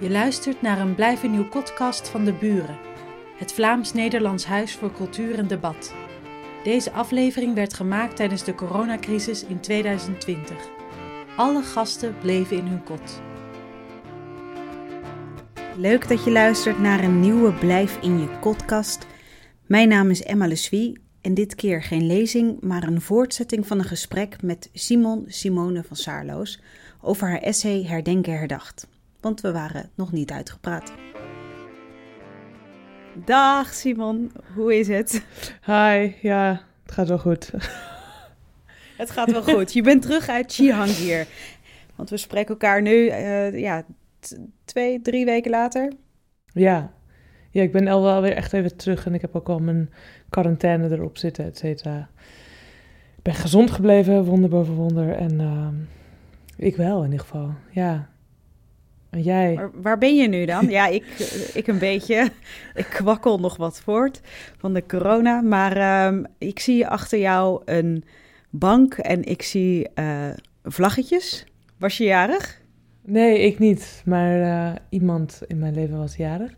Je luistert naar een Blijf een Nieuw podcast van de Buren, het Vlaams-Nederlands Huis voor Cultuur en Debat. Deze aflevering werd gemaakt tijdens de coronacrisis in 2020. Alle gasten bleven in hun kot. Leuk dat je luistert naar een nieuwe Blijf in je podcast. Mijn naam is Emma Leswie en dit keer geen lezing, maar een voortzetting van een gesprek met Simon Simone van Saarloos over haar essay Herdenken Herdacht. Want we waren nog niet uitgepraat. Dag Simon, hoe is het? Hi, ja, het gaat wel goed. Het gaat wel goed. Je bent terug uit Chihang hier. Want we spreken elkaar nu, uh, ja, twee, drie weken later. Ja. ja, ik ben al wel weer echt even terug en ik heb ook al mijn quarantaine erop zitten, et cetera. Ik ben gezond gebleven, wonder boven wonder. En uh, ik wel in ieder geval, ja. En jij? Waar, waar, ben je nu dan? ja, ik, ik een beetje. Ik kwakkel nog wat voort van de corona. Maar um, ik zie achter jou een bank en ik zie uh, vlaggetjes. Was je jarig? Nee, ik niet. Maar uh, iemand in mijn leven was jarig.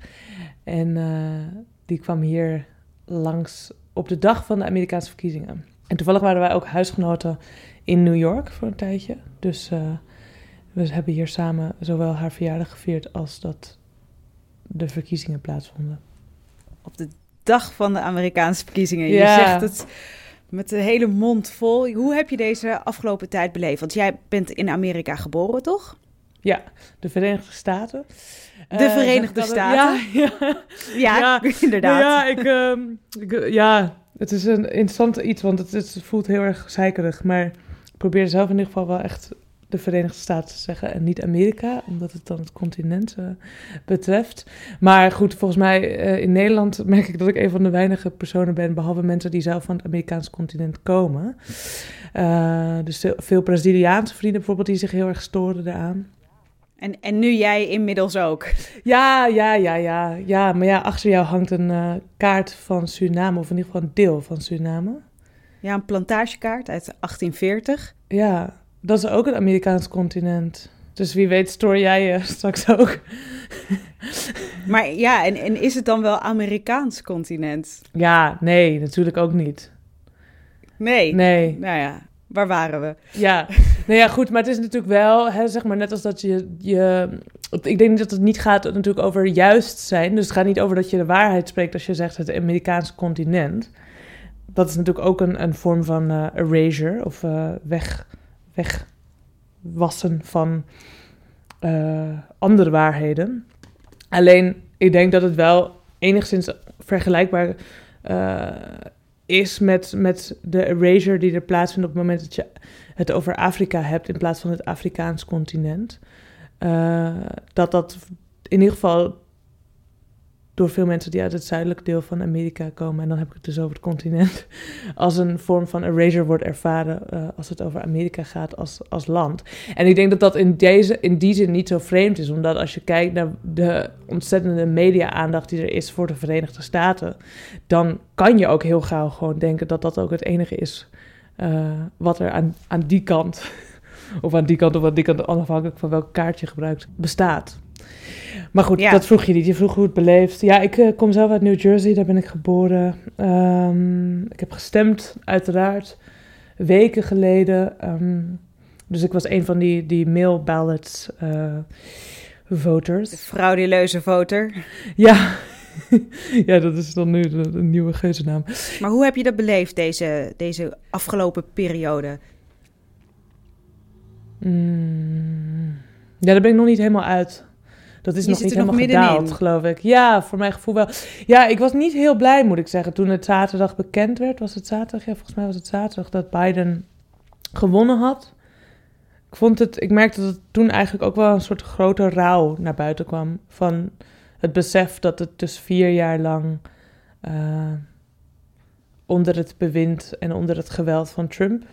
En uh, die kwam hier langs op de dag van de Amerikaanse verkiezingen. En toevallig waren wij ook huisgenoten in New York voor een tijdje. Dus uh, we hebben hier samen zowel haar verjaardag gevierd als dat de verkiezingen plaatsvonden. Op de dag van de Amerikaanse verkiezingen. Ja. Je zegt het met de hele mond vol. Hoe heb je deze afgelopen tijd beleefd? Want jij bent in Amerika geboren, toch? Ja, de Verenigde Staten. De uh, Verenigde Staten? Ja, ja. ja, inderdaad. Ja, ik, um, ik, ja, het is een interessant iets, want het, het, voelt heel erg zeikerig. Maar ik probeer zelf in ieder geval wel echt de Verenigde Staten te zeggen en niet Amerika, omdat het dan het continent uh, betreft. Maar goed, volgens mij uh, in Nederland merk ik dat ik een van de weinige personen ben, behalve mensen die zelf van het Amerikaanse continent komen. Uh, dus veel Braziliaanse vrienden bijvoorbeeld die zich heel erg storen eraan. En, en nu jij inmiddels ook. Ja, ja, ja, ja. Ja, maar ja, achter jou hangt een kaart van Suriname, of in ieder geval een deel van Suriname. Ja, een plantagekaart uit 1840. Ja, dat is ook het Amerikaans continent. Dus wie weet stoor jij je straks ook. maar ja, en, en is het dan wel Amerikaans continent? Ja, nee, natuurlijk ook niet. Nee? Nee. Nou ja, waar waren we? Ja, nou ja, goed, maar het is natuurlijk wel, hè, zeg maar, net als dat je, je... Ik denk dat het niet gaat natuurlijk over juist zijn. Dus het gaat niet over dat je de waarheid spreekt als je zegt het Amerikaanse continent. Dat is natuurlijk ook een, een vorm van uh, erasure of uh, weg, wegwassen van uh, andere waarheden. Alleen, ik denk dat het wel enigszins vergelijkbaar is met, met de erasure die er plaatsvindt op het moment dat je het over Afrika hebt in plaats van het Afrikaans continent. Uh, dat dat in ieder geval door veel mensen die uit het zuidelijke deel van Amerika komen, en dan heb ik het dus over het continent, als een vorm van erasure wordt ervaren uh, als het over Amerika gaat als, als land. En ik denk dat dat in, deze, in die zin niet zo vreemd is, omdat als je kijkt naar de ontzettende media-aandacht die er is voor de Verenigde Staten, dan kan je ook heel gauw gewoon denken dat dat ook het enige is uh, wat er aan, aan die kant, of aan die kant of aan die kant, afhankelijk van welk kaart je gebruikt, bestaat. Maar goed, ja. dat vroeg je niet. Je vroeg hoe het beleefd. Ja, ik uh, kom zelf uit New Jersey, daar ben ik geboren. Um, ik heb gestemd, uiteraard, weken geleden. Um, dus ik was een van die, die mail ballots uh, voters. De frauduleuze voter. Ja. ja, dat is dan nu de, de nieuwe geuzennaam. Maar hoe heb je dat beleefd, deze, deze afgelopen periode? Mm, ja, daar ben ik nog niet helemaal uit. Dat is je nog niet helemaal nog gedaald, geloof ik. Ja, voor mijn gevoel wel. Ja, ik was niet heel blij, moet ik zeggen. Toen het zaterdag bekend werd, was het zaterdag? Ja, volgens mij was het zaterdag dat Biden gewonnen had. Ik vond het, ik merkte dat het toen eigenlijk ook wel een soort grote rouw naar buiten kwam. Van het besef dat het dus vier jaar lang uh, onder het bewind en onder het geweld van Trump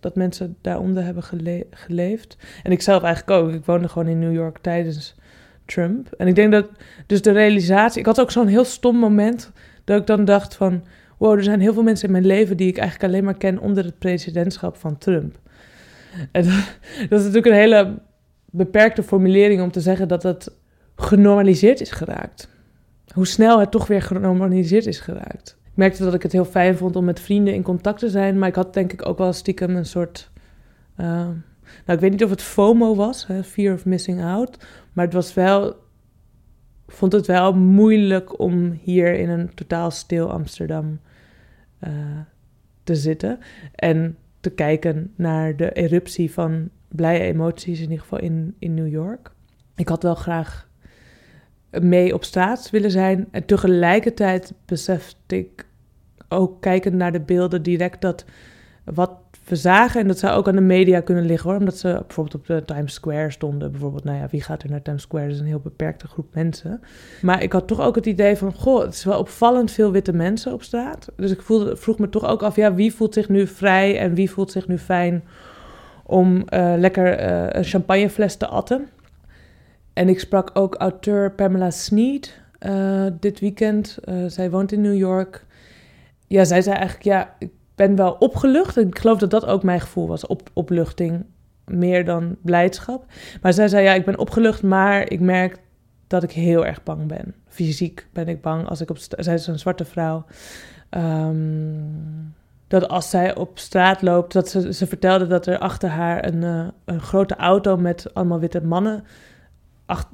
dat mensen daaronder hebben gele geleefd. En ik zelf eigenlijk ook. Ik woonde gewoon in New York tijdens Trump. En ik denk dat dus de realisatie. Ik had ook zo'n heel stom moment dat ik dan dacht van. Wow, er zijn heel veel mensen in mijn leven die ik eigenlijk alleen maar ken onder het presidentschap van Trump. En dat, dat is natuurlijk een hele beperkte formulering om te zeggen dat het genormaliseerd is geraakt. Hoe snel het toch weer genormaliseerd is geraakt. Ik merkte dat ik het heel fijn vond om met vrienden in contact te zijn, maar ik had denk ik ook wel stiekem een soort. Uh, nou, ik weet niet of het FOMO was, hè, fear of missing out, maar het was wel. vond het wel moeilijk om hier in een totaal stil Amsterdam uh, te zitten en te kijken naar de eruptie van blije emoties, in ieder geval in, in New York. Ik had wel graag mee op straat willen zijn. En tegelijkertijd besefte ik ook kijkend naar de beelden direct dat wat zagen, en dat zou ook aan de media kunnen liggen hoor, omdat ze bijvoorbeeld op de Times Square stonden. Bijvoorbeeld, nou ja, wie gaat er naar Times Square? Dat is een heel beperkte groep mensen. Maar ik had toch ook het idee van, goh, het is wel opvallend veel witte mensen op straat. Dus ik voelde, vroeg me toch ook af, ja, wie voelt zich nu vrij en wie voelt zich nu fijn om uh, lekker uh, een champagnefles te atten. En ik sprak ook auteur Pamela Sneed uh, dit weekend. zij woont in New York. Ja, zij zei eigenlijk, ja, ben wel opgelucht. Ik geloof dat dat ook mijn gevoel was, op, opluchting, meer dan blijdschap. Maar zij zei, ja, ik ben opgelucht, maar ik merk dat ik heel erg bang ben. Fysiek ben ik bang als ik op... Zij is een zwarte vrouw. Um, dat als zij op straat loopt, dat ze, ze vertelde dat er achter haar een, uh, een grote auto met allemaal witte mannen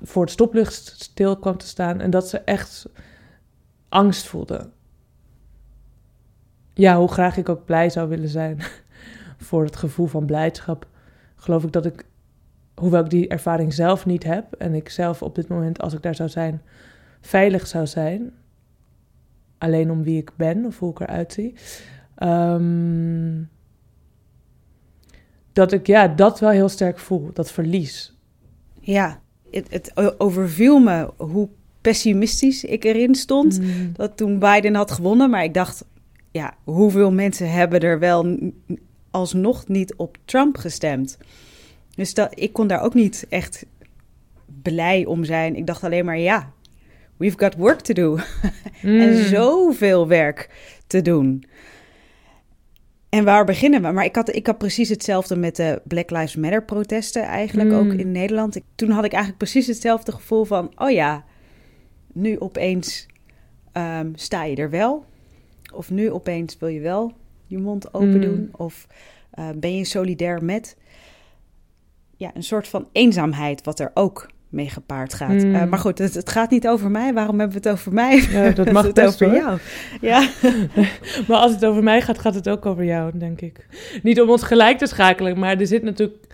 voor het stoplicht stil kwam te staan. En dat ze echt angst voelde. Ja, hoe graag ik ook blij zou willen zijn voor het gevoel van blijdschap, geloof ik dat ik, hoewel ik die ervaring zelf niet heb en ik zelf op dit moment, als ik daar zou zijn, veilig zou zijn, alleen om wie ik ben of hoe ik eruit zie, Um, dat ik ja, dat wel heel sterk voel, dat verlies. Ja, het, het overviel me hoe pessimistisch ik erin stond. Mm. Dat toen Biden had gewonnen. Maar ik dacht, ja, hoeveel mensen hebben er wel alsnog niet op Trump gestemd? Dus dat, ik kon daar ook niet echt blij om zijn. Ik dacht alleen maar, ja, we've got work to do. Mm. en zoveel werk te doen. En waar beginnen we? Maar ik had, ik had precies hetzelfde met de Black Lives Matter protesten eigenlijk ook mm. in Nederland. toen had ik eigenlijk precies hetzelfde gevoel van, oh ja, nu opeens um, sta je er wel. Of nu opeens wil je wel je mond open mm. doen. Of uh, ben je solidair met. Ja, een soort van eenzaamheid wat er ook mee gepaard gaat. Mm. Uh, maar goed, het, het, gaat niet over mij. Waarom hebben we het over mij? Ja, dat mag het over jou. Ja. maar als het over mij gaat, gaat het ook over jou, denk ik. Niet om ons gelijk te schakelen, maar er zit natuurlijk...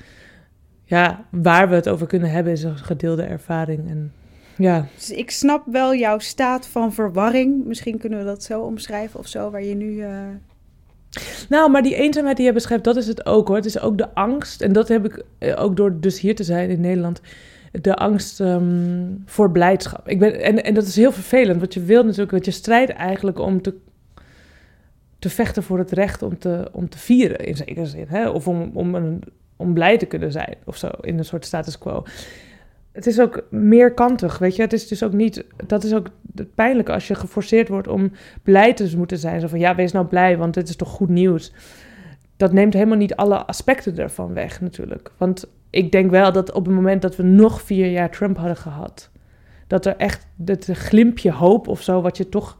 Ja, waar we het over kunnen hebben is een gedeelde ervaring. En ja. Dus ik snap wel jouw staat van verwarring. Misschien kunnen we dat zo omschrijven of zo, waar je nu... Uh... Nou, maar die eenzaamheid die je beschrijft, dat is het ook hoor. Het is ook de angst. En dat heb ik eh, ook door dus hier te zijn in Nederland de angst um, voor blijdschap. Ik ben, en, en dat is heel vervelend, want je wil natuurlijk, want je strijdt eigenlijk om te, te vechten voor het recht om te, om te vieren, in zekere zin. Hè? Of om, om, een, om blij te kunnen zijn, of zo, in een soort status quo. Het is ook meerkantig, weet je. Het is dus ook niet, dat is ook het pijnlijke als je geforceerd wordt om blij te moeten zijn. Zo van, ja, wees nou blij, want dit is toch goed nieuws. Dat neemt helemaal niet alle aspecten ervan weg, natuurlijk. Want ik denk wel dat op het moment dat we nog vier jaar Trump hadden gehad, dat er echt het glimpje hoop of zo, wat je toch,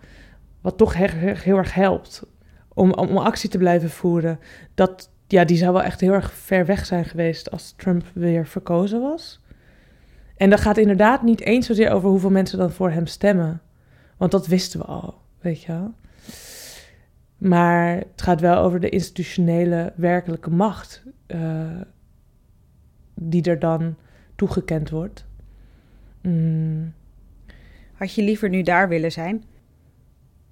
wat toch heel, heel erg helpt om, om actie te blijven voeren, dat ja, die zou wel echt heel erg ver weg zijn geweest als Trump weer verkozen was. En dat gaat inderdaad niet eens zozeer over hoeveel mensen dan voor hem stemmen. Want dat wisten we al, weet je wel. Maar het gaat wel over de institutionele werkelijke macht. Uh, die er dan toegekend wordt. Mm. Had je liever nu daar willen zijn?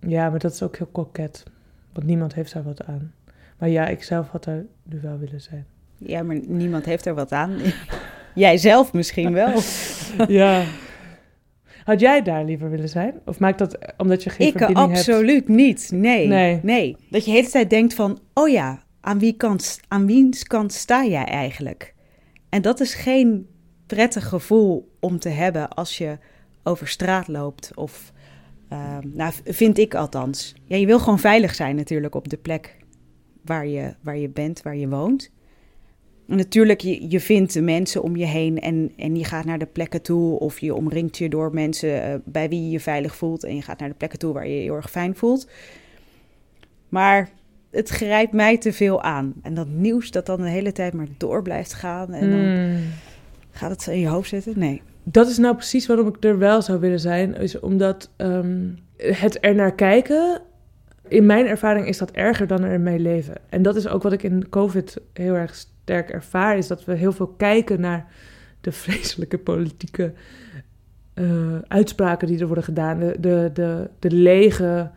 Ja, maar dat is ook heel koket. Want niemand heeft daar wat aan. Maar ja, ik zelf had er nu wel willen zijn. Ja, maar niemand heeft er wat aan. jij zelf misschien wel. ja. Had jij daar liever willen zijn? Of maakt dat omdat je geen ik verbinding hebt? Ik absoluut niet. Nee, nee. Nee. Dat je de hele tijd denkt van... Oh ja, aan, wie kant, aan wiens kant sta jij eigenlijk? En dat is geen prettig gevoel om te hebben als je over straat loopt. Of, uh, nou, vind ik althans. Ja, je wil gewoon veilig zijn natuurlijk op de plek waar je, waar je bent, waar je woont. Natuurlijk, je, je vindt de mensen om je heen en, en je gaat naar de plekken toe. Of je omringt je door mensen eh, bij wie je je veilig voelt. En je gaat naar de plekken toe waar je je heel erg fijn voelt. Maar het grijpt mij te veel aan. En dat nieuws dat dan de hele tijd maar door blijft gaan. En dan Hmm. gaat het in je hoofd zitten. Nee. Dat is nou precies waarom ik er wel zou willen zijn. Is omdat ehm, het er naar kijken. In mijn ervaring is dat erger dan er mee leven. En dat is ook wat ik in COVID heel erg sterk ervaar. Is dat we heel veel kijken naar de vreselijke politieke eh, uitspraken die er worden gedaan. De, de, de, de lege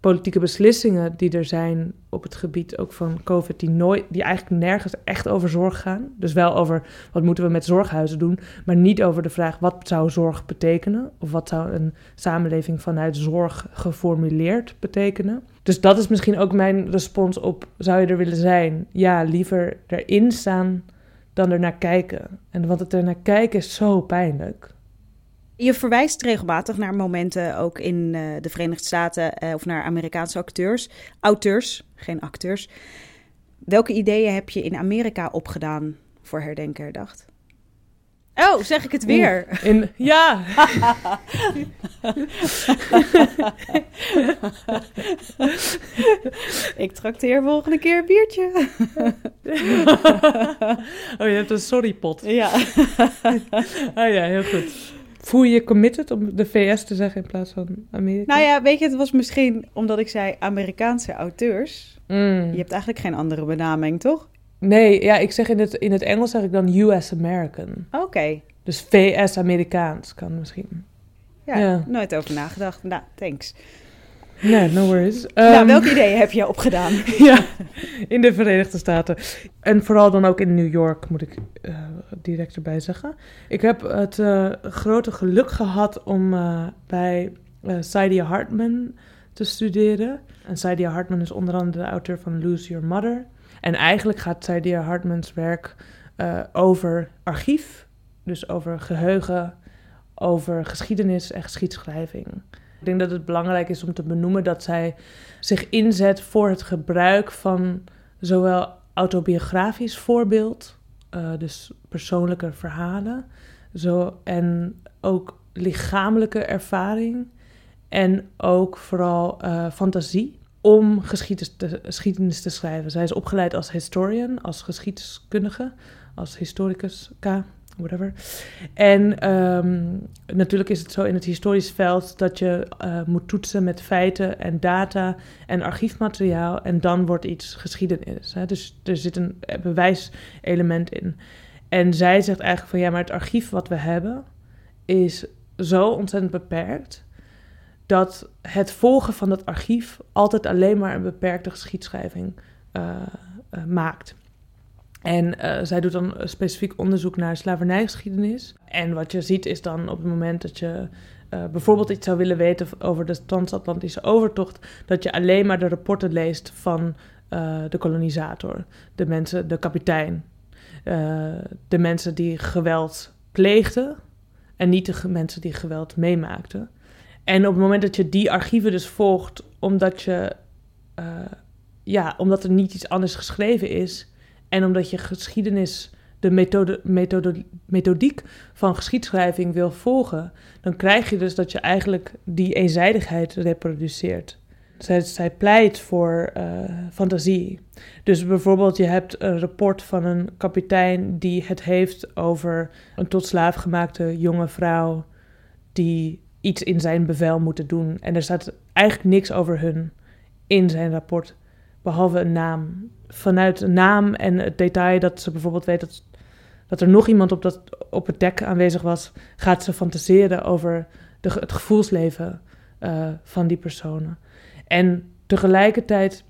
politieke beslissingen die er zijn op het gebied ook van COVID, die, nooit, die eigenlijk nergens echt over zorg gaan. Dus wel over wat moeten we met zorghuizen doen, maar niet over de vraag wat zou zorg betekenen of wat zou een samenleving vanuit zorg geformuleerd betekenen. Dus dat is misschien ook mijn respons op zou je er willen zijn? Ja, liever erin staan dan er naar kijken. En want het er naar kijken is zo pijnlijk. Je verwijst regelmatig naar momenten ook in eh, de Verenigde Staten eh, of naar Amerikaanse acteurs. Auteurs, geen acteurs. Welke ideeën heb je in Amerika opgedaan voor Herdenken Herdacht? Oh, zeg ik het weer? In, ja, ik trakteer volgende keer een biertje. oh, je hebt een sorrypot. ja. Ah ja, heel goed. Voel je je committed om de VS te zeggen in plaats van Amerika? Nou ja, weet je, het was misschien omdat ik zei Amerikaanse auteurs. Mm. Je hebt eigenlijk geen andere benaming, toch? Nee, ja, ik zeg in het, in het Engels zeg ik dan US American. Oké. Dus VS Amerikaans kan misschien. Ja, Ja. nooit over nagedacht. Nou, thanks. Nee, no worries. nou, Ehm, welke ideeën heb je opgedaan? ja, in de Verenigde Staten. En vooral dan ook in New York, moet ik eh, direct erbij zeggen. Ik heb het eh, grote geluk gehad om eh, bij Saidia Hartman te studeren. En Saidia Hartman is onder andere de auteur van Lose Your Mother. En eigenlijk gaat Saidia Hartmans werk over archief. Dus over geheugen, over geschiedenis en geschiedschrijving. Ik denk dat het belangrijk is om te benoemen dat zij zich inzet voor het gebruik van zowel autobiografisch voorbeeld, eh, dus persoonlijke verhalen, zo, en ook lichamelijke ervaring en ook vooral eh, fantasie om geschiedenis te, geschiedenis te schrijven. Zij is opgeleid als historian, als geschiedkundige, als historicus K, whatever. En ehm, natuurlijk is het zo in het historisch veld dat je eh, moet toetsen met feiten en data en archiefmateriaal en dan wordt iets geschiedenis. Hè? Dus er zit een eh, bewijselement in. En zij zegt eigenlijk van ja, maar het archief wat we hebben is zo ontzettend beperkt dat het volgen van dat archief altijd alleen maar een beperkte geschiedschrijving eh, maakt. En eh, zij doet dan specifiek onderzoek naar slavernijgeschiedenis. En wat je ziet is dan op het moment dat je eh, bijvoorbeeld iets zou willen weten over de transatlantische overtocht, dat je alleen maar de rapporten leest van eh, de kolonisator, de mensen, de kapitein, eh, de mensen die geweld pleegden en niet de mensen die geweld meemaakten. En op het moment dat je die archieven dus volgt, omdat je eh, ja, omdat er niet iets anders geschreven is en omdat je geschiedenis, de methode, methodiek van geschiedschrijving wil volgen, dan krijg je dus dat je eigenlijk die eenzijdigheid reproduceert. Zij, zij pleit voor eh, fantasie. Dus bijvoorbeeld, je hebt een rapport van een kapitein die het heeft over een tot slaaf gemaakte jonge vrouw die iets in zijn bevel moeten doen. En er staat eigenlijk niks over hun in zijn rapport, behalve een naam. Vanuit een naam en het detail dat ze bijvoorbeeld weet dat, dat er nog iemand op, dat, op het dek aanwezig was, gaat ze fantaseren over de, het gevoelsleven eh, van die personen. En tegelijkertijd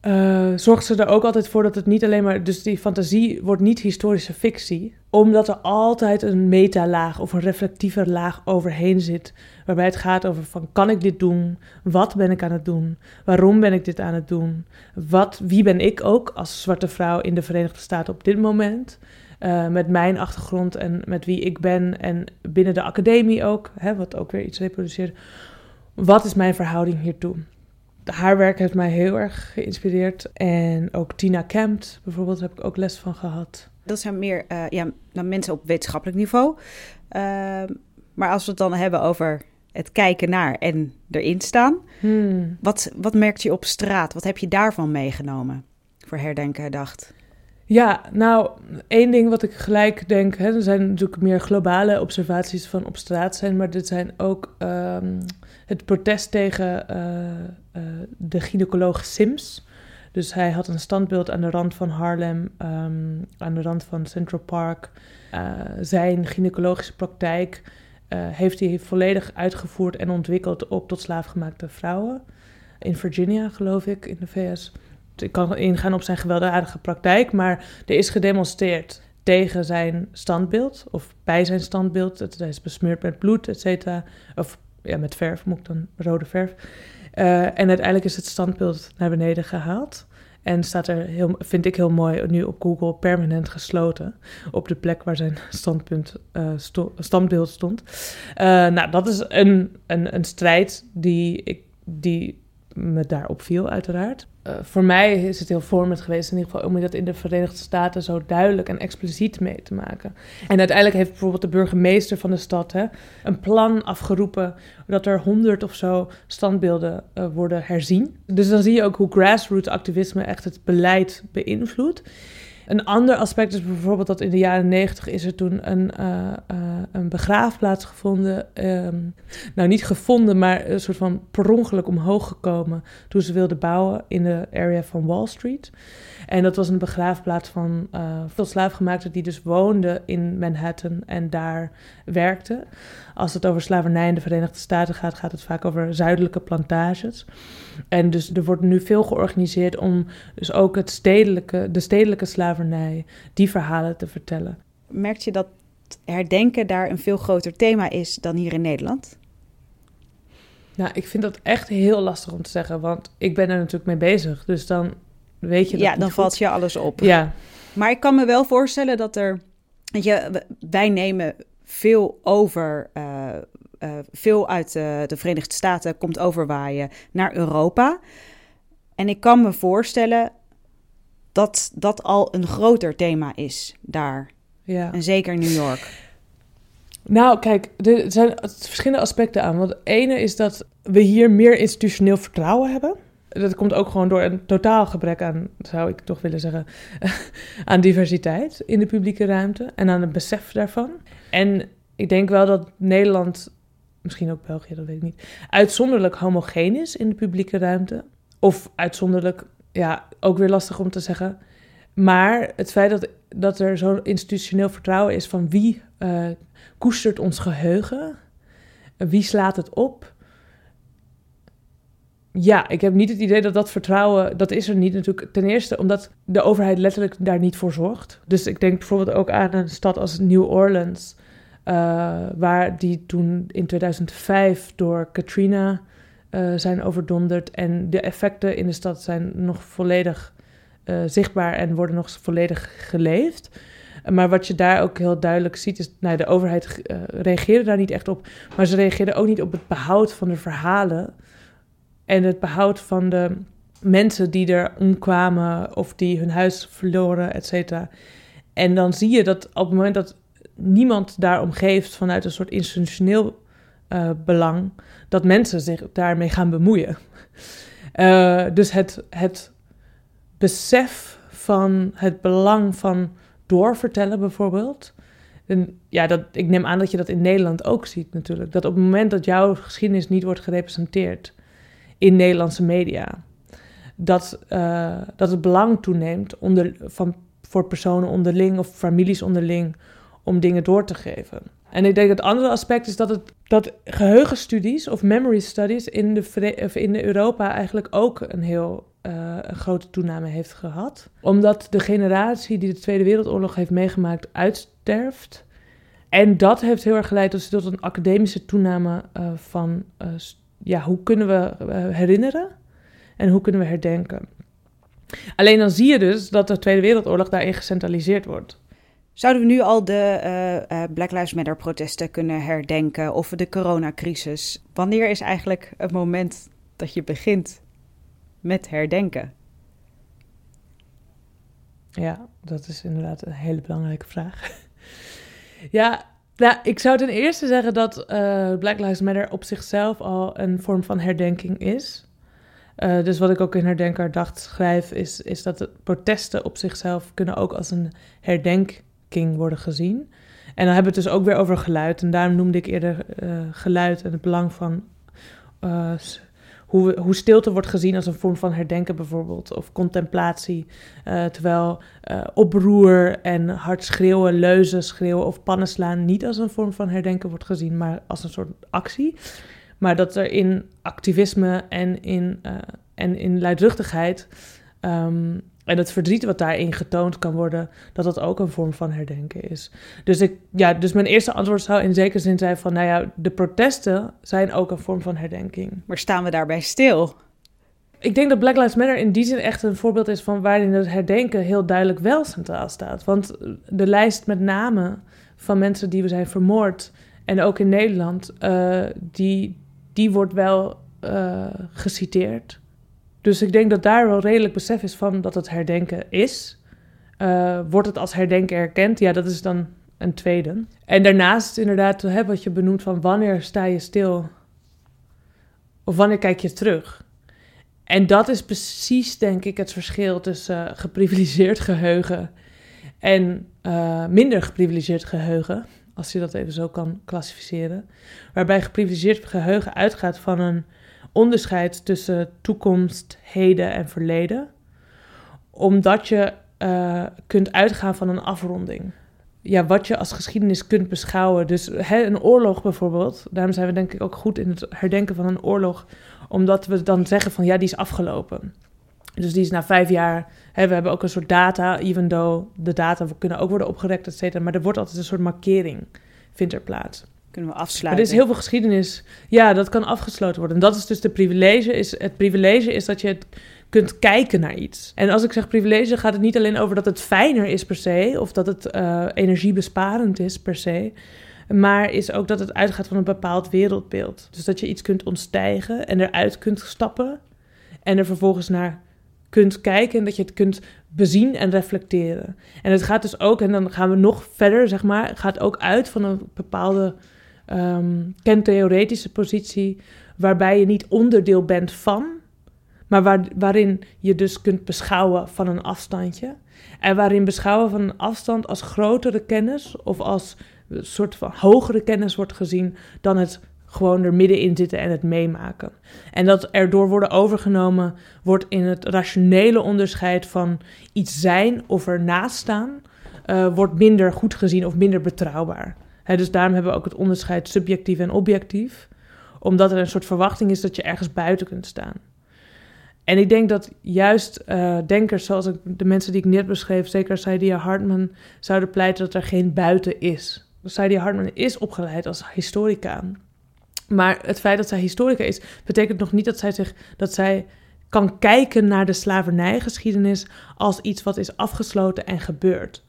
eh, zorgt ze er ook altijd voor dat het niet alleen maar... Dus die fantasie wordt niet historische fictie. Omdat er altijd een metalaag of een reflectieve laag overheen zit. Waarbij het gaat over van, kan ik dit doen? Wat ben ik aan het doen? Waarom ben ik dit aan het doen? Wat, wie ben ik ook als zwarte vrouw in de Verenigde Staten op dit moment? Eh, met mijn achtergrond en met wie ik ben. En binnen de academie ook, hè, wat ook weer iets reproduceert. Wat is mijn verhouding hiertoe? haar werk heeft mij heel erg geïnspireerd. En ook Tina Kempt bijvoorbeeld heb ik ook les van gehad. Dat zijn meer uh, ja, dan mensen op wetenschappelijk niveau. Uh, maar als we het dan hebben over het kijken naar en erin staan. Hmm. Wat, wat merkt je op straat? Wat heb je daarvan meegenomen voor herdenken dacht? Ja, nou, één ding wat ik gelijk denk, hè, er zijn natuurlijk meer globale observaties van op straat zijn, maar dit zijn ook um, het protest tegen uh, uh, de gynaecoloog Sims. Dus hij had een standbeeld aan de rand van Harlem, um, aan de rand van Central Park. Uh, zijn gynaecologische praktijk heeft hij volledig uitgevoerd en ontwikkeld op tot slaafgemaakte vrouwen. In Virginia, geloof ik, in de VS ik kan ingaan op zijn gewelddadige praktijk, maar er is gedemonstreerd tegen zijn standbeeld of bij zijn standbeeld. Het is besmeurd met bloed, et cetera. Of ja, met verf, moet ik dan rode verf. Uh, en uiteindelijk is het standbeeld naar beneden gehaald. En staat er, heel, vind ik heel mooi, nu op Google permanent gesloten. Op de plek waar zijn standpunt, uh, standbeeld stond. Uh, nou, dat is een, een, een strijd die, ik, die me daarop viel, uiteraard. Uh, voor mij is het heel vormend geweest, in ieder geval om dat in de Verenigde Staten zo duidelijk en expliciet mee te maken. En uiteindelijk heeft bijvoorbeeld de burgemeester van de stad hè, een plan afgeroepen dat er honderd of zo standbeelden uh, worden herzien. Dus dan zie je ook hoe grassroots activisme echt het beleid beïnvloedt. Een ander aspect is bijvoorbeeld dat in de jaren negentig is er toen een, uh, uh, een begraafplaats gevonden. Um, nou, niet gevonden, maar een soort van per ongeluk omhoog gekomen toen ze wilden bouwen in de area van Wall Street. En dat was een begraafplaats van uh, veel slaafgemaakten die dus woonden in Manhattan en daar werkten. Als het over slavernij in de Verenigde Staten gaat, gaat het vaak over zuidelijke plantages. En dus er wordt nu veel georganiseerd om dus ook het stedelijke, de stedelijke slavernij, die verhalen te vertellen. Merk je dat herdenken daar een veel groter thema is dan hier in Nederland? Nou, ik vind dat echt heel lastig om te zeggen, want ik ben er natuurlijk mee bezig. Dus dan weet je dat Ja, dan valt je alles op. Ja. Maar ik kan me wel voorstellen dat er... Weet je, wij nemen veel over... Uh, uh, veel uit uh, de Verenigde Staten komt overwaaien naar Europa. En ik kan me voorstellen dat dat al een groter thema is daar. Ja. En zeker New York. Nou, kijk, er zijn verschillende aspecten aan. Want het ene is dat we hier meer institutioneel vertrouwen hebben. Dat komt ook gewoon door een totaal gebrek aan, zou ik toch willen zeggen, aan diversiteit in de publieke ruimte en aan het besef daarvan. En ik denk wel dat Nederland, misschien ook België, dat weet ik niet, uitzonderlijk homogeen is in de publieke ruimte. Of uitzonderlijk, ja, ook weer lastig om te zeggen. Maar het feit dat, dat er zo'n institutioneel vertrouwen is van wie uh, koestert ons geheugen, wie slaat het op, ja, ik heb niet het idee dat dat vertrouwen, dat is er niet natuurlijk. Ten eerste omdat de overheid letterlijk daar niet voor zorgt. Dus ik denk bijvoorbeeld ook aan een stad als New Orleans, uh, waar die toen in 2005 door Katrina uh, zijn overdonderd. En de effecten in de stad zijn nog volledig uh, zichtbaar en worden nog volledig geleefd. Maar wat je daar ook heel duidelijk ziet is, nou, de overheid reageerde daar niet echt op, maar ze reageerde ook niet op het behoud van de verhalen en het behoud van de mensen die er omkwamen of die hun huis verloren, et cetera. En dan zie je dat op het moment dat niemand daarom geeft vanuit een soort institutioneel uh, belang, dat mensen zich daarmee gaan bemoeien. Uh, dus het, het besef van het belang van doorvertellen bijvoorbeeld. En ja, dat, ik neem aan dat je dat in Nederland ook ziet natuurlijk. Dat op het moment dat jouw geschiedenis niet wordt gerepresenteerd, in Nederlandse media. Dat, uh, dat het belang toeneemt onder, van, voor personen onderling of families onderling om dingen door te geven. En ik denk het andere aspect is dat, het, dat geheugenstudies of memory studies in, de, of in Europa eigenlijk ook een heel uh, een grote toename heeft gehad. Omdat de generatie die de Tweede Wereldoorlog heeft meegemaakt uitsterft. En dat heeft heel erg geleid tot een academische toename uh, van uh, ja, hoe kunnen we eh, herinneren en hoe kunnen we herdenken. Alleen dan zie je dus dat de Tweede Wereldoorlog daarin gecentraliseerd wordt. Zouden we nu al de uh, Black Lives Matter protesten kunnen herdenken of de coronacrisis? Wanneer is eigenlijk het moment dat je begint met herdenken? Ja, dat is inderdaad een hele belangrijke vraag. ja, nou, ik zou ten eerste zeggen dat uh, Black Lives Matter op zichzelf al een vorm van herdenking is. Uh, dus wat ik ook in Herdenker dacht schrijf, is, is dat de protesten op zichzelf kunnen ook als een herdenking worden gezien. En dan hebben we het dus ook weer over geluid. En daarom noemde ik eerder uh, geluid en het belang van hoe, hoe stilte wordt gezien als een vorm van herdenken bijvoorbeeld, of contemplatie. Uh, terwijl uh, oproer en hard schreeuwen, leuzen schreeuwen of pannen slaan niet als een vorm van herdenken wordt gezien, maar als een soort actie. Maar dat er in activisme en in, uh, en in luidruchtigheid um, en het verdriet wat daarin getoond kan worden, dat dat ook een vorm van herdenken is. Dus, ik, ja, dus mijn eerste antwoord zou in zekere zin zijn van, nou ja, de protesten zijn ook een vorm van herdenking. Maar staan we daarbij stil? Ik denk dat Black Lives Matter in die zin echt een voorbeeld is van waarin het herdenken heel duidelijk wel centraal staat. Want de lijst met namen van mensen die we zijn vermoord, en ook in Nederland, uh, die, die wordt wel uh, geciteerd. Dus ik denk dat daar wel redelijk besef is van dat het herdenken is. Uh, wordt het als herdenken erkend? Ja, dat is dan een tweede. En daarnaast inderdaad wat je benoemt van wanneer sta je stil? Of wanneer kijk je terug? En dat is precies, denk ik, het verschil tussen uh, geprivilegeerd geheugen en uh, minder geprivilegeerd geheugen, als je dat even zo kan klassificeren. Waarbij geprivilegeerd geheugen uitgaat van een onderscheid tussen toekomst, heden en verleden. Omdat je uh, kunt uitgaan van een afronding. Ja, wat je als geschiedenis kunt beschouwen. Dus een oorlog bijvoorbeeld. Daarom zijn we denk ik ook goed in het herdenken van een oorlog. Omdat we dan zeggen van ja, die is afgelopen. Dus die is na vijf jaar. We hebben ook een soort data, even though de data kunnen ook worden opgerekt, et cetera. Maar er wordt altijd een soort markering, vindt er plaats. Kunnen we afsluiten. er is heel veel geschiedenis. Ja, dat kan afgesloten worden. En dat is dus de privilege. Is, het privilege is dat je het kunt kijken naar iets. En als ik zeg privilege, gaat het niet alleen over dat het fijner is per se, of dat het uh, energiebesparend is per se, maar is ook dat het uitgaat van een bepaald wereldbeeld. Dus dat je iets kunt ontstijgen en eruit kunt stappen en er vervolgens naar kunt kijken en dat je het kunt bezien en reflecteren. En het gaat dus ook, en dan gaan we nog verder, zeg maar, gaat ook uit van een bepaalde um, kentheoretische positie, waarbij je niet onderdeel bent van, maar waar, waarin je dus kunt beschouwen van een afstandje. En waarin beschouwen van een afstand als grotere kennis of als een soort van hogere kennis wordt gezien dan het gewoon er middenin zitten en het meemaken. En dat erdoor worden overgenomen wordt in het rationele onderscheid van iets zijn of ernaast staan, uh, wordt minder goed gezien of minder betrouwbaar dus daarom hebben we ook het onderscheid subjectief en objectief. Omdat er een soort verwachting is dat je ergens buiten kunt staan. En ik denk dat juist uh, denkers zoals de mensen die ik net beschreef, zeker Saidia Hartman, zouden pleiten dat er geen buiten is. Saidia Hartman is opgeleid als historica. Maar het feit dat zij historica is, betekent nog niet dat zij, zich, dat zij kan kijken naar de slavernijgeschiedenis als iets wat is afgesloten en gebeurd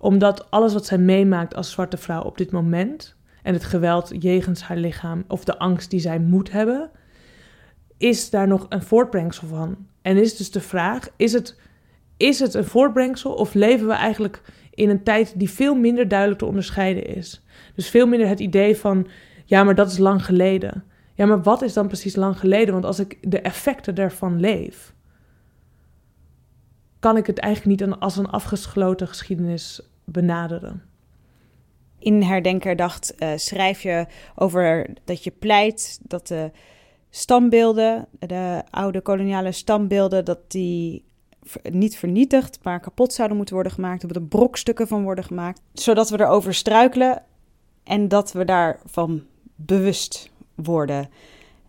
omdat alles wat zij meemaakt als zwarte vrouw op dit moment en het geweld jegens haar lichaam of de angst die zij moet hebben, is daar nog een voortbrengsel van. En is dus de vraag: is het, is het een voortbrengsel of leven we eigenlijk in een tijd die veel minder duidelijk te onderscheiden is? Dus veel minder het idee van: ja, maar dat is lang geleden. Ja, maar wat is dan precies lang geleden? Want als ik de effecten daarvan leef, kan ik het eigenlijk niet als een afgesloten geschiedenis benaderen. In Herdenkerdacht uh, schrijf je over dat je pleit dat de stambeelden, de oude koloniale stambeelden, dat die niet vernietigd, maar kapot zouden moeten worden gemaakt. Dat er brokstukken van worden gemaakt. Zodat we erover struikelen en dat we daarvan bewust worden.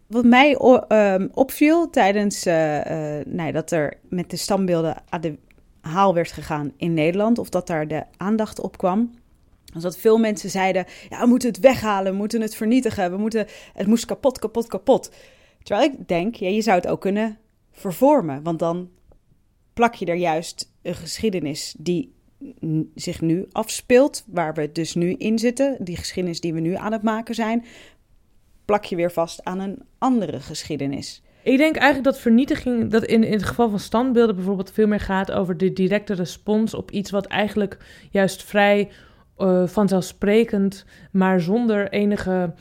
Wat mij uh, opviel tijdens uh, uh, nou, dat er met de stambeelden aan de haal werd gegaan in Nederland, of dat daar de aandacht op kwam. Dus dat veel mensen zeiden: ja, we moeten het weghalen, we moeten het vernietigen, we moeten, het moest kapot, kapot, kapot. Terwijl ik denk, ja, je zou het ook kunnen vervormen, want dan plak je er juist een geschiedenis die zich nu afspeelt, waar we dus nu in zitten, die geschiedenis die we nu aan het maken zijn, plak je weer vast aan een andere geschiedenis. Ik denk eigenlijk dat vernietiging, dat in, in het geval van standbeelden bijvoorbeeld veel meer gaat over de directe respons op iets wat eigenlijk juist vrij uh, vanzelfsprekend, maar zonder enige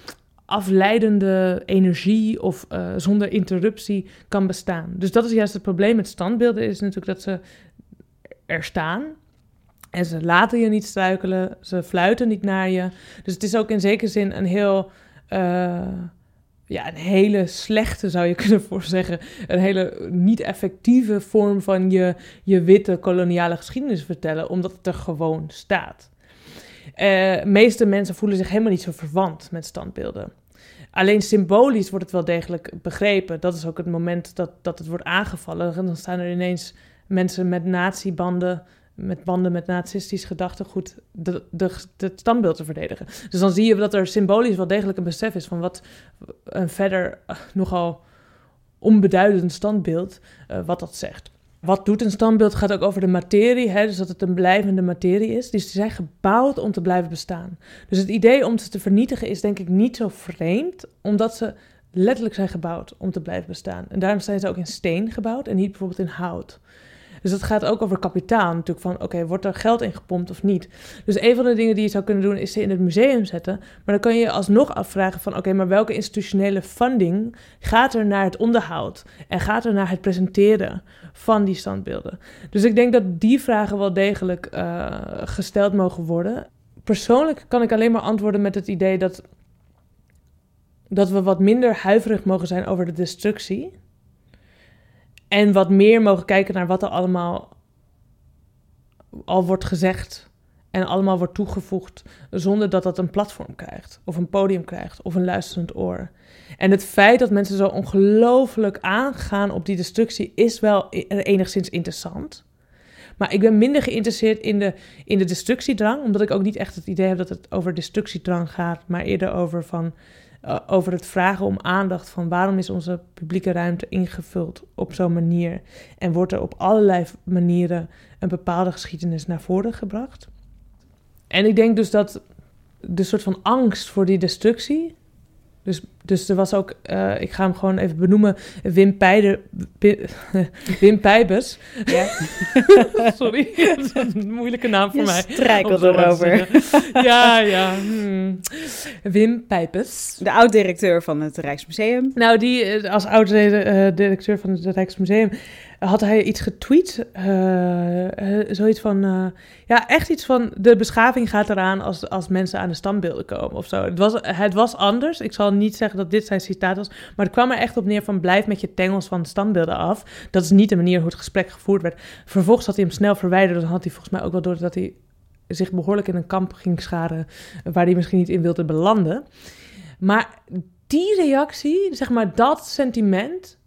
afleidende energie of uh, zonder interruptie kan bestaan. Dus dat is juist het probleem met standbeelden, is natuurlijk dat ze er staan. En ze laten je niet struikelen, ze fluiten niet naar je. Dus het is ook in zekere zin een heel... Uh, ja, een hele slechte, zou je kunnen voorzeggen. Een hele niet effectieve vorm van je, je witte koloniale geschiedenis vertellen, omdat het er gewoon staat. Uh, meeste mensen voelen zich helemaal niet zo verwant met standbeelden. Alleen symbolisch wordt het wel degelijk begrepen. Dat is ook het moment dat, dat het wordt aangevallen. En dan staan er ineens mensen met nazi-banden, met banden met nazistisch gedachtegoed, de, de, de standbeeld te verdedigen. Dus dan zie je dat er symbolisch wel degelijk een besef is van wat een verder uh, nogal onbeduidend standbeeld, uh, wat dat zegt. Wat doet een standbeeld gaat ook over de materie, hè, dus dat het een blijvende materie is. Dus die zijn gebouwd om te blijven bestaan. Dus het idee om ze te vernietigen is denk ik niet zo vreemd, omdat ze letterlijk zijn gebouwd om te blijven bestaan. En daarom zijn ze ook in steen gebouwd en niet bijvoorbeeld in hout. Dus het gaat ook over kapitaal natuurlijk. Van oké, wordt er geld in gepompt of niet? Dus een van de dingen die je zou kunnen doen is ze in het museum zetten. Maar dan kan je alsnog afvragen van oké, maar welke institutionele funding gaat er naar het onderhoud? En gaat er naar het presenteren van die standbeelden? Dus ik denk dat die vragen wel degelijk uh, gesteld mogen worden. Persoonlijk kan ik alleen maar antwoorden met het idee dat, dat we wat minder huiverig mogen zijn over de destructie. En wat meer mogen kijken naar wat er allemaal al wordt gezegd en allemaal wordt toegevoegd zonder dat dat een platform krijgt of een podium krijgt of een luisterend oor. En het feit dat mensen zo ongelooflijk aangaan op die destructie is wel e-, enigszins interessant. Maar ik ben minder geïnteresseerd in de, in de destructiedrang, omdat ik ook niet echt het idee heb dat het over destructiedrang gaat, maar eerder over van uh, over het vragen om aandacht van waarom is onze publieke ruimte ingevuld op zo'n manier en wordt er op allerlei manieren een bepaalde geschiedenis naar voren gebracht. En ik denk dus dat de soort van angst voor die destructie dus, dus er was ook, uh, ik ga hem gewoon even benoemen, Wim, Pijder, Wim Pijbers. Ja. Sorry, dat is een moeilijke naam voor Je mij. strijkelt erover. ja, ja. Hmm. Wim Pijpers. De oud-directeur van het Rijksmuseum. Nou, die eh, als oud-directeur van het Rijksmuseum had hij iets getweet. Uh, zoiets van, uh, ja, echt iets van, de beschaving gaat eraan als, als mensen aan de standbeelden komen of zo. Het was, het was anders. Ik zal niet zeggen dat dit zijn citaat was, maar het kwam er echt op neer van, blijf met je tengels van de standbeelden af. Dat is niet de manier hoe het gesprek gevoerd werd. Vervolgens had hij hem snel verwijderd. Dan had hij volgens mij ook wel door dat hij zich behoorlijk in een kamp ging scharen waar hij misschien niet in wilde belanden. Maar die reactie, zeg maar dat sentiment,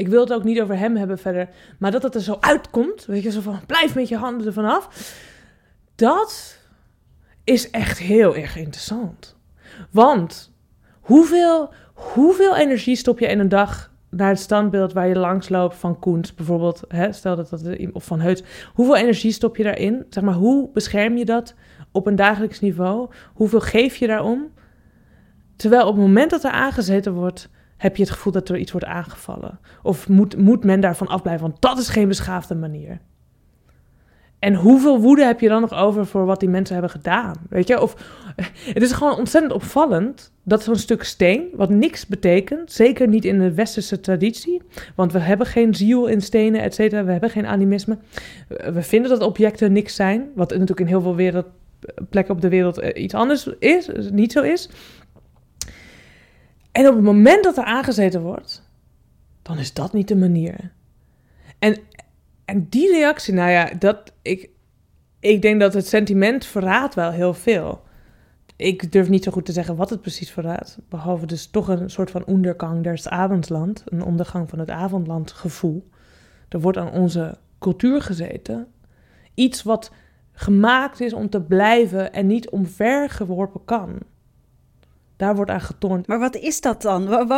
ik wil het ook niet over hem hebben verder. Maar dat het er zo uitkomt. Weet je, zo van blijf met je handen ervan af. Dat is echt heel erg interessant. Want hoeveel, hoeveel energie stop je in een dag naar het standbeeld waar je langs loopt van Koens bijvoorbeeld, hè, stel dat dat of van Heut. Hoeveel energie stop je daarin? Zeg maar, hoe bescherm je dat op een dagelijks niveau? Hoeveel geef je daarom? Terwijl op het moment dat er aangezeten wordt, heb je het gevoel dat er iets wordt aangevallen? Of moet, moet men daarvan afblijven? Want dat is geen beschaafde manier. En hoeveel woede heb je dan nog over voor wat die mensen hebben gedaan? Weet je? Of, het is gewoon ontzettend opvallend dat zo'n stuk steen, wat niks betekent, zeker niet in de westerse traditie, want we hebben geen ziel in stenen, et cetera, we hebben geen animisme. We vinden dat objecten niks zijn, wat natuurlijk in heel veel wereld, plekken op de wereld eh, iets anders is, niet zo is. En op het moment dat er aangezeten wordt, dan is dat niet de manier. En, en die reactie, nou ja, dat, ik, ik denk dat het sentiment verraadt wel heel veel. Ik durf niet zo goed te zeggen wat het precies verraadt. Behalve dus toch een soort van ondergang des avondland. Een ondergang van het avondland gevoel. Er wordt aan onze cultuur gezeten. Iets wat gemaakt is om te blijven en niet omvergeworpen kan. Daar wordt aan getoond. Maar wat is dat dan?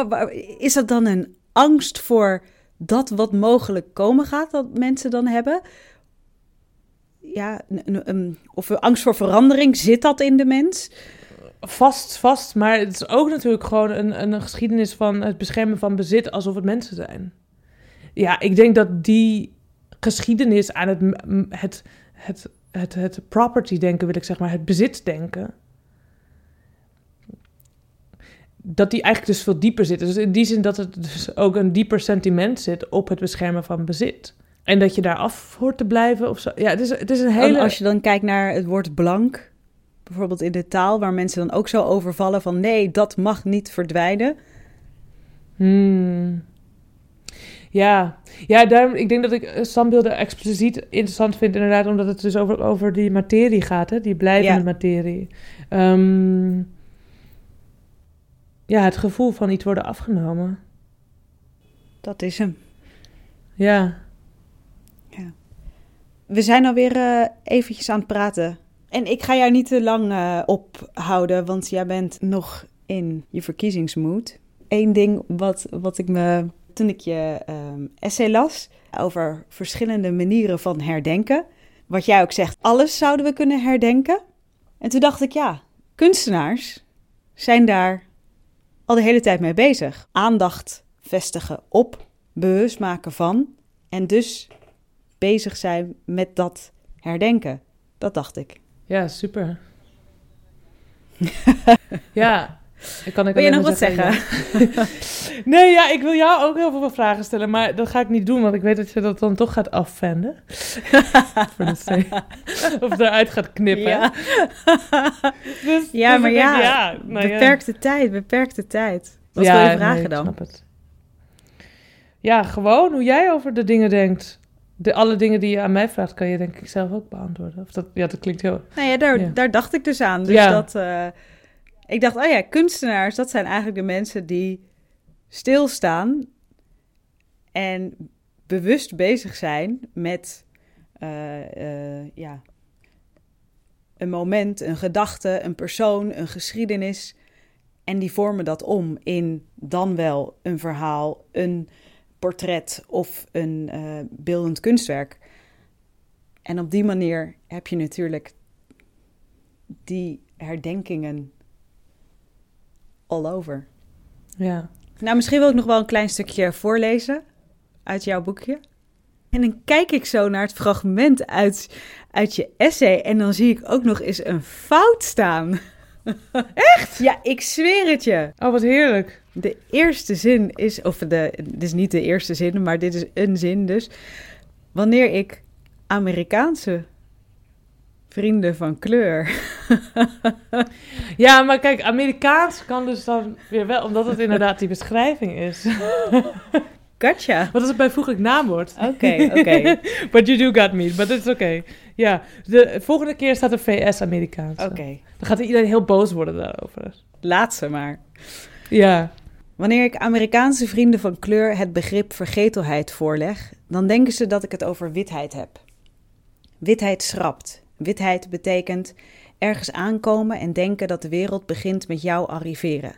Is dat dan een angst voor dat wat mogelijk komen gaat, dat mensen dan hebben? Ja, of angst voor verandering, zit dat in de mens? Vast, vast. Maar het is ook natuurlijk gewoon een, een geschiedenis van het beschermen van bezit alsof het mensen zijn. Ja, ik denk dat die geschiedenis aan het, het, het, het, het property denken, wil ik zeg maar, het bezit denken. Dat die eigenlijk dus veel dieper zit. Dus in die zin dat het dus ook een dieper sentiment zit op het beschermen van bezit. En dat je daar af hoort te blijven of zo. Ja, het is, het is een hele... Als je dan kijkt naar het woord blank, bijvoorbeeld in de taal, waar mensen dan ook zo overvallen van nee, dat mag niet verdwijnen. Hmm. Ja, ja daarom, ik denk dat ik eh, standbeelden expliciet interessant vind, inderdaad, omdat het dus over, over die materie gaat, hè? die blijvende materie. Ehm, ja, het gevoel van iets worden afgenomen. Dat is hem. Ja. ja. We zijn alweer uh, eventjes aan het praten. En ik ga jou niet te lang uh, ophouden, want jij bent nog in je verkiezingsmoed. Eén ding wat, wat ik me toen ik je um, essay las over verschillende manieren van herdenken. Wat jij ook zegt, alles zouden we kunnen herdenken. En toen dacht ik, ja, kunstenaars zijn daar al de hele tijd mee bezig. Aandacht vestigen op, bewust maken van en dus bezig zijn met dat herdenken. Dat dacht ik. Ja, super. ja, ik kan ik wil je nog wat zeggen? nee, ja, ik wil jou ook heel veel vragen stellen, maar dat ga ik niet doen, want ik weet dat je dat dan toch gaat afvenden. of eruit gaat knippen. Ja, dus, ja dus maar ja, ja nou beperkte tijd, beperkte tijd. Wat wil je vragen dan? Snap het. Ja, gewoon hoe jij over de dingen denkt. De, alle dingen die je aan mij vraagt, kan je denk ik zelf ook beantwoorden. Of dat, ja, dat klinkt heel... Nou ja, daar, daar dacht ik dus aan. Dus dat... Uh, ik dacht, oh ja, kunstenaars, dat zijn eigenlijk de mensen die stilstaan en bewust bezig zijn met uh, uh, ja, een moment, een gedachte, een persoon, een geschiedenis. En die vormen dat om in dan wel een verhaal, een portret of een uh, beeldend kunstwerk. En op die manier heb je natuurlijk die herdenkingen all over. Ja. Nou, misschien wil ik nog wel een klein stukje voorlezen uit jouw boekje. En dan kijk ik zo naar het fragment uit, uit je essay en dan zie ik ook nog eens een fout staan. Echt? Ja, ik zweer het je. Oh, wat heerlijk. De eerste zin is, of de, dit is niet de eerste zin, maar dit is een zin dus. Wanneer ik Amerikaanse vrienden van kleur. ja, maar kijk, Amerikaans kan dus dan weer wel, omdat het inderdaad die beschrijving is. Gotcha. Wat is het bijvoeglijk naamwoord? Oké, oké. but you do got me, but it's oké. Ja, de volgende keer staat er VS-Amerikaans. Oké. Dan gaat iedereen heel boos worden daarover. Laat ze maar. Ja. Wanneer ik Amerikaanse vrienden van kleur het begrip vergetelheid voorleg, dan denken ze dat ik het over witheid heb. Witheid schrapt, Witheid betekent ergens aankomen en denken dat de wereld begint met jou arriveren.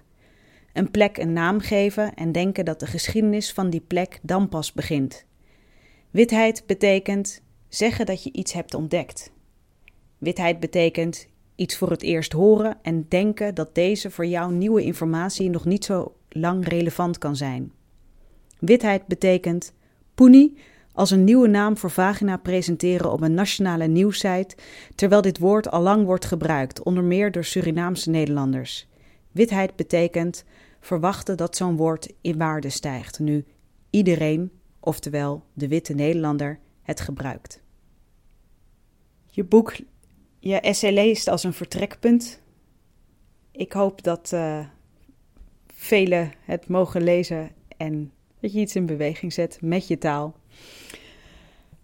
Een plek een naam geven en denken dat de geschiedenis van die plek dan pas begint. Witheid betekent zeggen dat je iets hebt ontdekt. Witheid betekent iets voor het eerst horen en denken dat deze voor jou nieuwe informatie nog niet zo lang relevant kan zijn. Witheid betekent poenie als een nieuwe naam voor vagina presenteren op een nationale nieuwsite, terwijl dit woord al lang wordt gebruikt, onder meer door Surinaamse Nederlanders. Witheid betekent verwachten dat zo'n woord in waarde stijgt, nu iedereen, oftewel de witte Nederlander, het gebruikt. Je boek, je essay leest als een vertrekpunt. Ik hoop dat uh, velen het mogen lezen en dat je iets in beweging zet met je taal.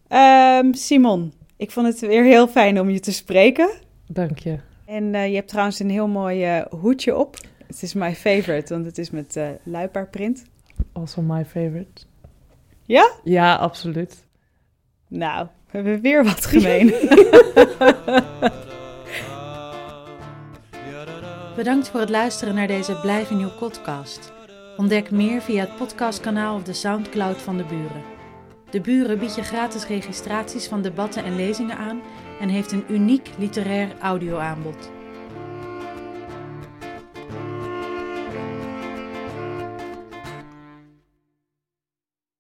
Um, Simon, ik vond het weer heel fijn om je te spreken. Dank je. En uh, je hebt trouwens een heel mooi uh, hoedje op. Het is my favorite, want het is met uh, luipaardprint. Also my favorite. Ja? Ja, absoluut. Nou, we hebben weer wat gemeen. Bedankt voor het luisteren naar deze Blijf in Uw podcast. Ontdek meer via het podcastkanaal of de Soundcloud van de buren. De Buren biedt je gratis registraties van debatten en lezingen aan en heeft een uniek literair audioaanbod.